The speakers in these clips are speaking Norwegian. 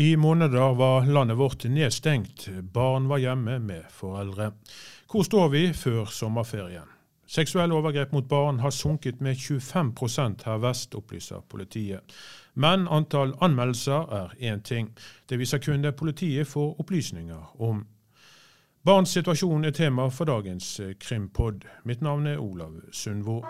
I måneder var landet vårt nedstengt. Barn var hjemme med foreldre. Hvor står vi før sommerferien? Seksuelle overgrep mot barn har sunket med 25% her vest, opplyser politiet. Men antall anmeldelser er én ting. Det viser kun det politiet får opplysninger om. Barns situasjon er tema for dagens Krimpod. Mitt navn er Olav Sundvå.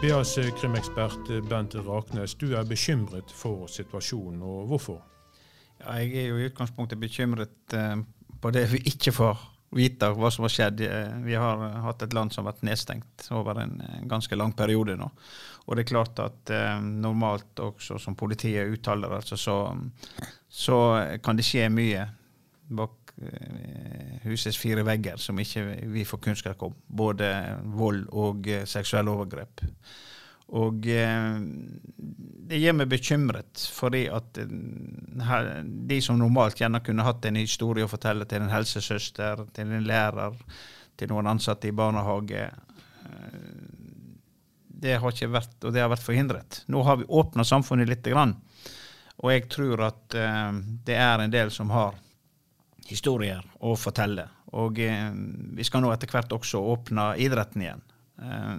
BAs krimekspert Bent Raknes, du er bekymret for situasjonen, og hvorfor? Ja, jeg er jo i utgangspunktet bekymret eh, på det vi ikke får vite hva som har skjedd. Eh, vi har hatt et land som har vært nedstengt over en ganske lang periode nå. Og det er klart at eh, normalt også som politiet uttaler, altså, så, så kan det skje mye bak Eh, husets fire vegger som ikke vi får kunnskap om. Både vold og eh, seksuelle overgrep. Og eh, det gjør meg bekymret, fordi at de som normalt gjerne kunne hatt en historie å fortelle til en helsesøster, til en lærer, til noen ansatte i barnehage Det har ikke vært, og det har vært forhindret. Nå har vi åpna samfunnet litt, og jeg tror at det er en del som har historier å fortelle. Og eh, vi skal nå etter hvert også åpne idretten igjen. Eh,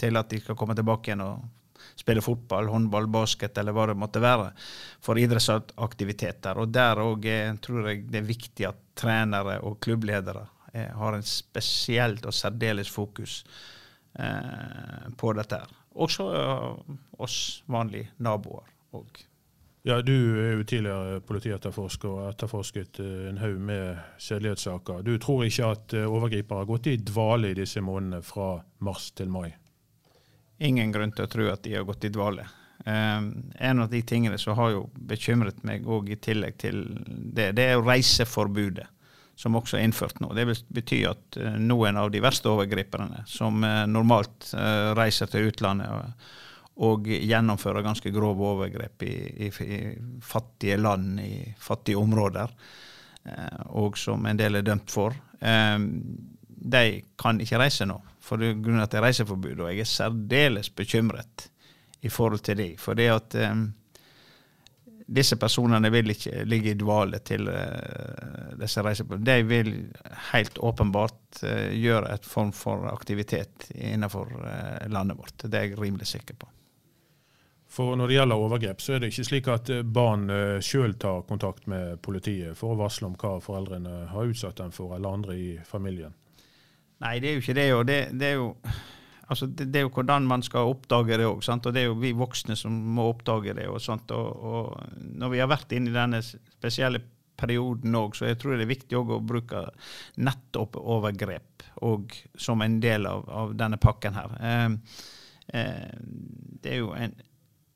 til at de skal komme tilbake igjen og spille fotball, håndball, basket eller hva det måtte være. For idrettsaktiviteter. Og der òg eh, tror jeg det er viktig at trenere og klubbledere eh, har en spesielt og særdeles fokus eh, på dette. Også eh, oss vanlige naboer. og ja, Du er jo tidligere politietterforsker og etterforsket eh, en haug med sedelighetssaker. Du tror ikke at eh, overgripere har gått i dvale i disse månedene fra mars til mai? Ingen grunn til å tro at de har gått i dvale. Um, en av de tingene som har jo bekymret meg òg i tillegg til det, det er jo reiseforbudet som også er innført nå. Det betyr at noen av de verste overgriperne, som normalt reiser til utlandet og gjennomfører ganske grove overgrep i, i, i, fattige land, i fattige områder, eh, og som en del er dømt for. Eh, de kan ikke reise nå, for det er reiseforbud. Og jeg er særdeles bekymret i forhold til de. For det at eh, disse personene vil ikke ligge i dvale til uh, disse reiseforbudene. De vil helt åpenbart uh, gjøre et form for aktivitet innenfor uh, landet vårt. Det er jeg rimelig sikker på. For når det gjelder overgrep, så er det ikke slik at eh, barn eh, sjøl tar kontakt med politiet for å varsle om hva foreldrene har utsatt dem for, eller andre i familien? Nei, det er jo ikke det. Og det, det, er, jo, altså det, det er jo hvordan man skal oppdage det òg. Og det er jo vi voksne som må oppdage det. Og, sånt, og, og når vi har vært inne i denne spesielle perioden òg, så jeg tror det er viktig å bruke nettopp overgrep og som en del av, av denne pakken her. Eh, eh, det er jo en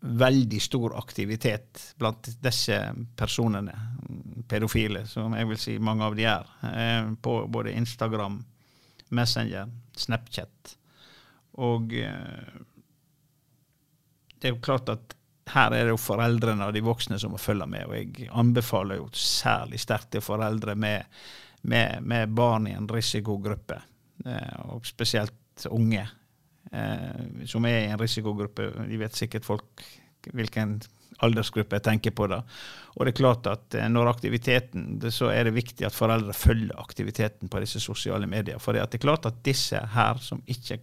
veldig stor aktivitet blant disse personene, pedofile, som jeg vil si mange av de er, eh, på både Instagram, Messenger, Snapchat. Og eh, det er jo klart at her er det jo foreldrene og de voksne som må følge med, og jeg anbefaler jo særlig sterkt til foreldre med, med, med barn i en risikogruppe, eh, og spesielt unge eh, som er i en risikogruppe. De vet sikkert folk hvilken aldersgruppe jeg tenker på. da. Og det er klart at eh, når aktiviteten, så er det viktig at foreldre følger aktiviteten på disse sosiale medier. For det er klart at disse her som ikke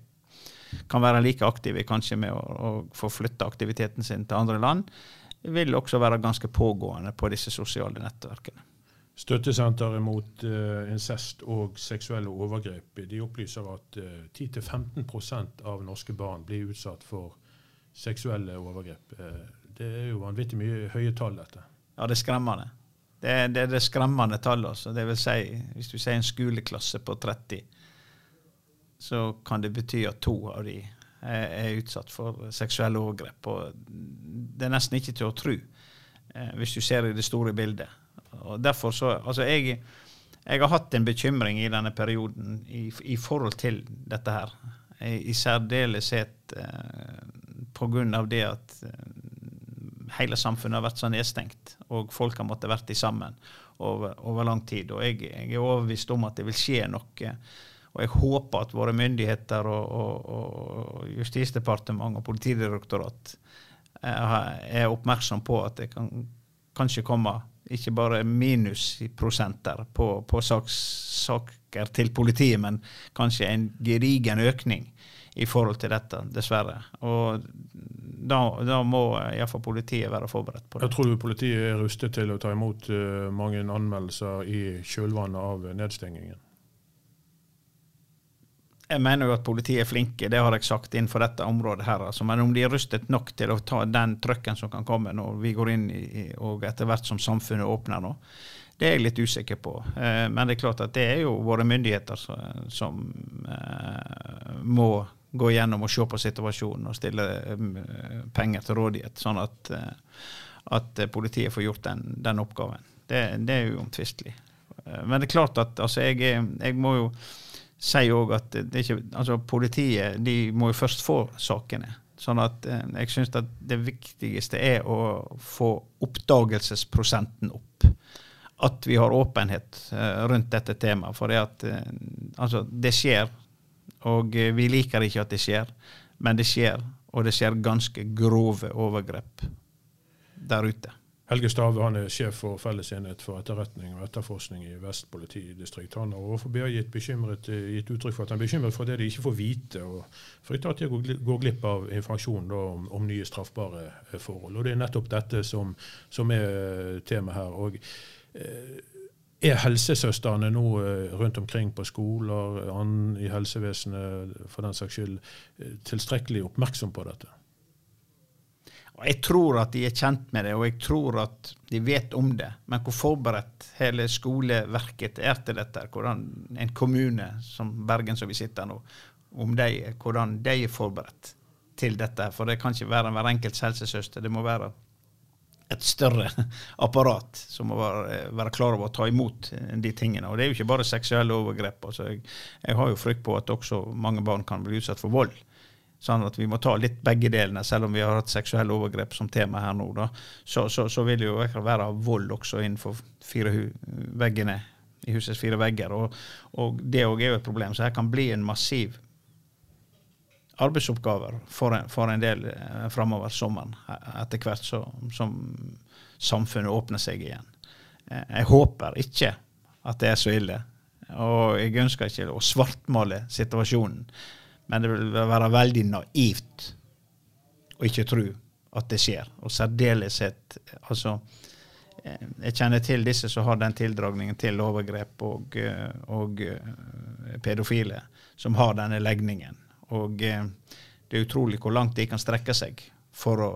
kan være like aktive kanskje med å, å få flytte aktiviteten sin til andre land, vil også være ganske pågående på disse sosiale nettverkene. Støttesenteret mot uh, incest og seksuelle overgrep de opplyser at uh, eh, 10-15% av norske barn blir utsatt for seksuelle overgrep. Uh, det er jo vanvittig mye høye tall, dette. Ja, det er skremmende. Det er det, det skremmende tallet. Altså. Det vil si, hvis du sier en skoleklasse på 30, så kan det bety at to av de er utsatt for seksuelle overgrep. Og det er nesten ikke til å tro, hvis du ser i det store bildet. Og derfor så, altså jeg, jeg har hatt en bekymring i denne perioden i, i forhold til dette her. I, i særdeleshet eh, pga. det at eh, hele samfunnet har vært så nedstengt, og folk har måttet vært sammen over, over lang tid. Og jeg, jeg, er overbevist om at det vil skje noe. Og jeg håper at våre myndigheter og, og, og Justisdepartementet og Politidirektorat er oppmerksom på at det kan kanskje komme ikke bare minus i prosenter på, på saks, saker til politiet, men kanskje en gedigen økning i forhold til dette, dessverre. Og da, da må iallfall politiet være forberedt på det. Jeg tror du politiet er rustet til å ta imot uh, mange anmeldelser i kjølvannet av nedstengingen? Jeg mener jo at politiet er flinke, det har jeg sagt innenfor dette området. her. Altså. Men om de er rustet nok til å ta den trøkken som kan komme når vi går inn i, og etter hvert som samfunnet åpner nå, det er jeg litt usikker på. Eh, men det er klart at det er jo våre myndigheter som, som eh, må gå gjennom og se på situasjonen og stille eh, penger til rådighet, sånn at, eh, at politiet får gjort den, den oppgaven. Det, det, er uomtvistelig. Eh, men det er klart at altså, jeg, jeg må jo sier òg at ikke, altså politiet de må jo først få sakene. Sånn at eh, jeg syns at det viktigste er å få oppdagelsesprosenten opp. At vi har åpenhet eh, rundt dette temaet. For det at eh, altså, det skjer, og vi liker ikke at det skjer, men det skjer. Og det skjer ganske grove overgrep der ute. Helge Stave han er sjef for Fellesenhet for etterretning og etterforskning i Vest politidistrikt. Han har overfor BA gitt, bekymret, gitt uttrykk for at han er bekymret for det de ikke får vite, og frykter at de går glipp av informasjon om, om, nye straffbare eh, forhold. Og Det er nettopp dette som, som er eh, temaet her. Og, eh, er helsesøstrene nå eh, rundt omkring på skoler, an, i helsevesenet for den saks skyld, tilstrekkelig oppmerksom på dette? Og Jeg tror at de er kjent med det, og jeg tror at de vet om det. Men hvor forberedt hele skoleverket er til dette, hvordan en kommune som Bergen, som vi sitter nå, om de, hvordan de er forberedt til dette. For det kan ikke være hver enkelt helsesøster. Det må være et større apparat som må være, være, klar over å ta imot de tingene. Og det er jo ikke bare seksuelle overgrep. Altså jeg, jeg har jo frykt på at også mange barn kan bli utsatt for vold. Sånn at vi må ta litt begge delene, selv om vi har hatt seksuelle overgrep som tema her nå. Da. Så, så, så vil det jo være vold også innenfor fire veggene, i husets fire vegger. Og, og det òg er jo et problem. Så her kan bli en massiv arbeidsoppgaver for en, for en del eh, framover sommeren, etter hvert så, som samfunnet åpner seg igjen. Eh, jeg håper ikke at det er så ille, og jeg ønsker ikke å svartmale situasjonen. Men det vil være veldig naivt å ikke tro at det skjer. Og særdeleshet Altså, eh, jeg kjenner til disse som har den tildragningen til overgrep og, eh, og eh, pedofile, som har denne legningen. Og det er utrolig hvor langt de kan strekke seg for å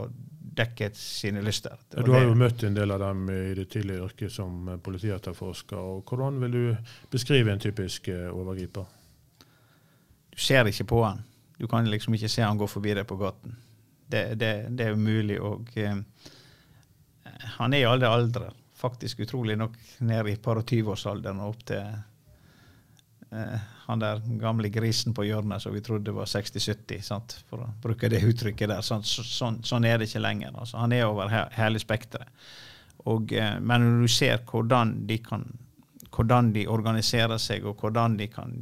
dekke sine lyster. Du har jo møtt en del av dem i det tidlige yrket som politietterforsker. og Hvordan vil du beskrive en typisk overgriper? Du ser ikke på han. Du kan liksom ikke se han gå forbi deg på gaten. Det, det, det er umulig. Og eh, han er i alle aldre. Faktisk utrolig nok ned i par og tyveårsalderen og opp til eh, han der gamle grisen på hjørnet som vi trodde var 60-70, for å bruke det uttrykket der. Sånn, sånn, sånn er det ikke lenger. Altså, han er over he hele spekteret. Eh, men når du ser hvordan de kan hvordan de organiserer seg, og hvordan de kan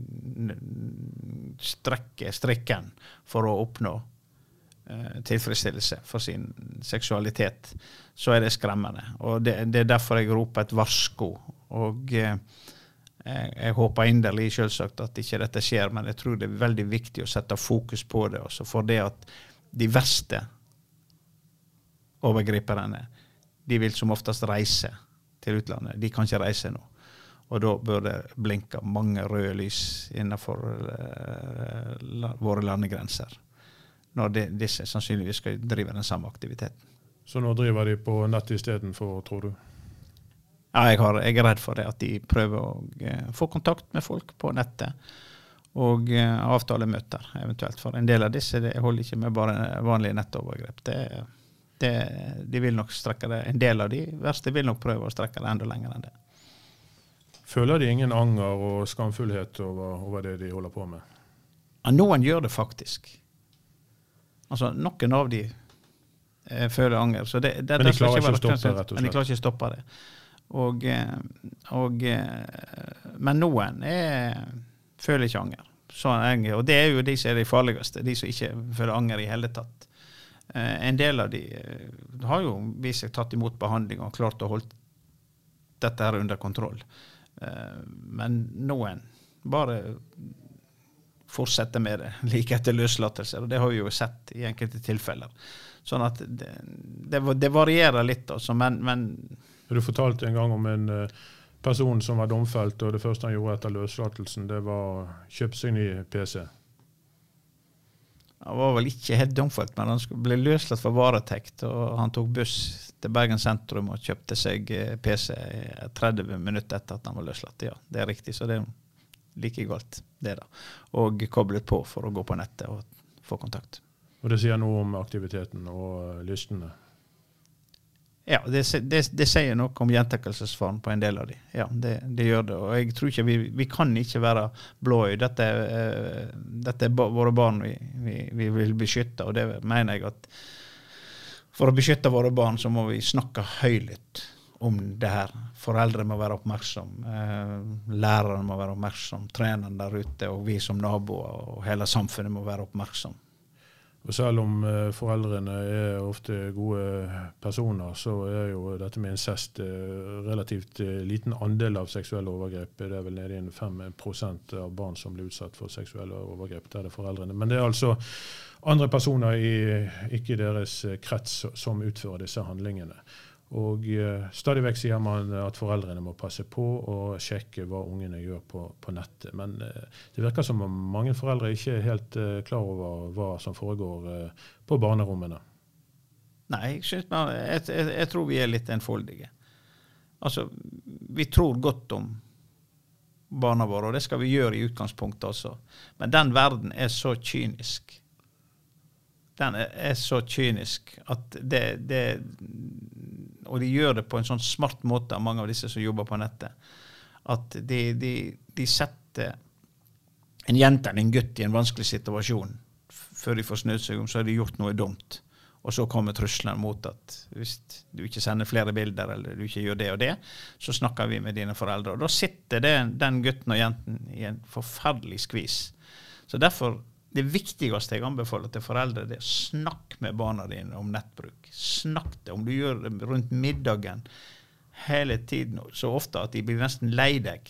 strekke strikken for å oppnå eh, tilfredsstillelse for sin seksualitet, så er det skremmende. Og Det, det er derfor jeg roper et varsko. Og eh, jeg, jeg, håper inderlig selvsagt at ikke dette skjer, men jeg tror det er veldig viktig å sette fokus på det. Også for det at de verste overgriperne de vil som oftest reise til utlandet. De kan ikke reise nå. Og da bør det blinke mange røde lys innenfor uh, våre landegrenser. Når de, disse sannsynligvis skal drive den samme aktiviteten. Så nå driver de på nett istedenfor, tror du? Ja, jeg, har, jeg, er redd for det. At de prøver å uh, få kontakt med folk på nettet. Og uh, avtale møter, eventuelt. For en del av disse det holder ikke med bare vanlige nettovergrep. Det, det, de vil nok strekke det. En del av de verste vil nok prøve å strekke det enda lenger enn det. Føler de ingen anger og skamfullhet over, over det de holder på med? Ja, noen gjør det faktisk. Altså, Noen av de eh, føler anger. Det, det, men de klarer ikke, å stoppe det, rett og slett? Men de klarer ikke å stoppe det. Og, eh, og, eh, men noen er, føler ikke anger. Sånn, og det er jo de som er de farligste, de som ikke føler anger i hele tatt. Eh, en del av de har jo vist seg tatt imot behandling og klart å holde dette her under kontroll. Eh, men noen bare fortsetter med det like etter løslatelse. Og det har vi jo sett i enkelte tilfeller. Sånn at det, det, det varierer litt, altså. Men, men Du fortalte en gang om en person som var domfelt, og det første han gjorde etter løslatelsen, det var å kjøpe seg ny PC. Han var vel ikke helt domfelt, men han ble løslatt fra varetekt. og Han tok buss til Bergen sentrum og kjøpte seg eh, PC 30 minutter etter at han var løslatt. Ja, det er riktig, så det er like galt, det da. Og koblet på for å gå på nettet og få kontakt. Og det sier noe om aktiviteten og lystene? Ja, det, det, det, sier noe om gjentakelsesfaren på en del av de. Ja, det, det, gjør det. Og jeg tror ikke vi, vi kan ikke være blåøyde. Dette, uh, dette er våre barn vi, vi, vi, vil beskytte, og det mener jeg at for å beskytte våre barn, så må vi snakke høylytt om det her. Foreldre må være oppmerksomme, uh, lærere må være oppmerksomme, treneren der ute, og vi som naboer og hele samfunnet må være oppmerksomme. Og selv om uh, foreldrene er ofte gode personer, så er jo dette med incest uh, relativt uh, liten andel av seksuelle overgrep. Det er vel nede i 5% av barn som blir utsatt for seksuelle overgrep. Det er foreldrene. Men det er altså andre personer i ikke deres krets som utfører disse handlingene. Og uh, stadig vekk sier man at foreldrene må passe på og sjekke hva ungene gjør på, på nettet. Men uh, det virker som om mange foreldre ikke er helt uh, klar over hva som foregår på barnerommene. Nei, jeg, jeg, jeg, jeg, tror vi er litt enfoldige. Altså, vi tror godt om barna våre, og det skal vi gjøre i utgangspunktet også. Men den verden er så kynisk. Den er, er så kynisk at det, det og de gjør det på en sånn smart måte, mange av disse som jobber på nettet, at de, de, de setter en jente eller en gutt i en vanskelig situasjon. Før de får snudd seg om, så har de gjort noe dumt. Og så kommer truslene mot at hvis du ikke sender flere bilder, eller du ikke gjør det og det, så snakker vi med dine foreldre. Og da sitter det, den gutten og jenten i en forferdelig skvis. Så derfor det viktigste jeg anbefaler til foreldre, det er å snakke med barna dine om nettbruk. Snakk det. Om du gjør det rundt middagen hele tiden, så ofte at de blir nesten lei deg.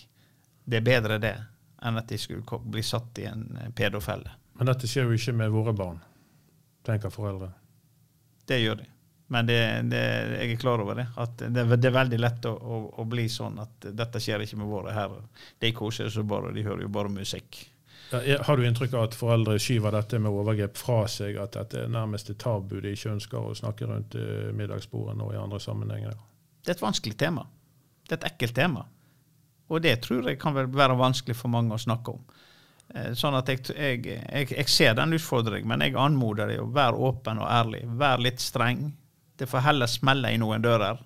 Det er bedre det enn at de skulle bli satt i en eh, pedofelle. Men dette skjer jo ikke med våre barn, tenker foreldre. Det gjør de. Men det, det, jeg er klar over det. At det, det er veldig lett å, å, å, bli sånn at dette skjer ikke med våre herrer. De koser seg bare, de hører jo bare musikk. Har du inntrykk av at foreldre skyver dette med overgrep fra seg, at dette er nærmest et tabu de ikke ønsker å snakke rundt uh, middagsbordet og i andre sammenhenger? Det er et vanskelig tema. Det er et ekkelt tema. Og det tror jeg kan være vanskelig for mange å snakke om. Eh, sånn at jeg, jeg, jeg, jeg ser den utfordringen, men jeg anmoder deg å være åpen og ærlig. Vær litt streng. Det får heller smelle i noen dører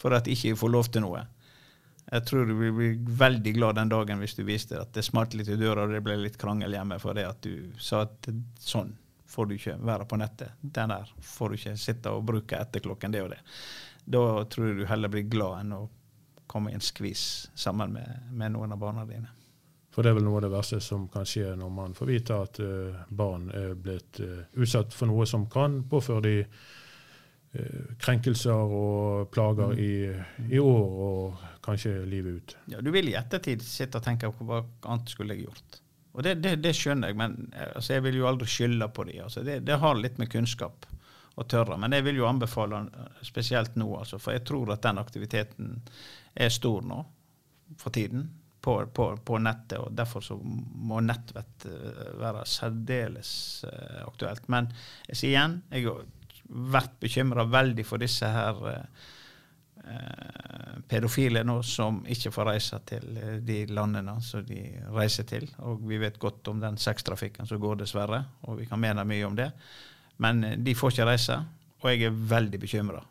for at ikke får lov til noe. Jeg tror du vil bli veldig glad den dagen hvis du viste at det smalt litt i døra og det ble litt krangel hjemme for det at du sa at sånn får du ikke være på nettet. Den der får du ikke sitte og bruke etter klokken det og det. Da tror jeg du heller blir glad enn å komme i en skvis sammen med, med noen av barna dine. For det er vel noe av det verste som kan skje når man får vite at uh, barn er blitt uh, utsatt for noe som kan påføre de krenkelser og plager mm. i, i, år og kanskje livet ut. Ja, Du vil i ettertid sitte og tenke på hva annet skulle jeg gjort. Og det, det, det skjønner jeg, men altså, jeg vil jo aldri skylde på dem. Altså, det, det, har litt med kunnskap å tørre. Men jeg vil jo anbefale spesielt nå, altså, for jeg tror at den aktiviteten er stor nå for tiden. På, på, på, nettet, og derfor så må nettvett eh, være særdeles aktuelt. Men jeg sier igjen, jeg vært bekymra veldig for disse her Eh, pedofile nå som ikke får reise til eh, de landene som de reiser til. Og vi vet godt om den sextrafikken som går, dessverre, og vi kan mene mye om det. Men eh, de får ikke reise, og jeg er veldig bekymra.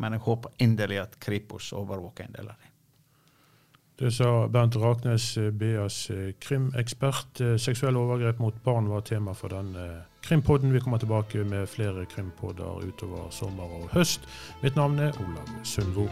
Men jeg håper inderlig at Kripos overvåker en del av dem. Det sa Bernt Raknes, BAs krimekspert. Seksuelle overgrep mot barn var tema for denne krimpodden. Vi kommer tilbake med flere krimpodder utover sommer og høst. Mitt navn er Olav Sundvo.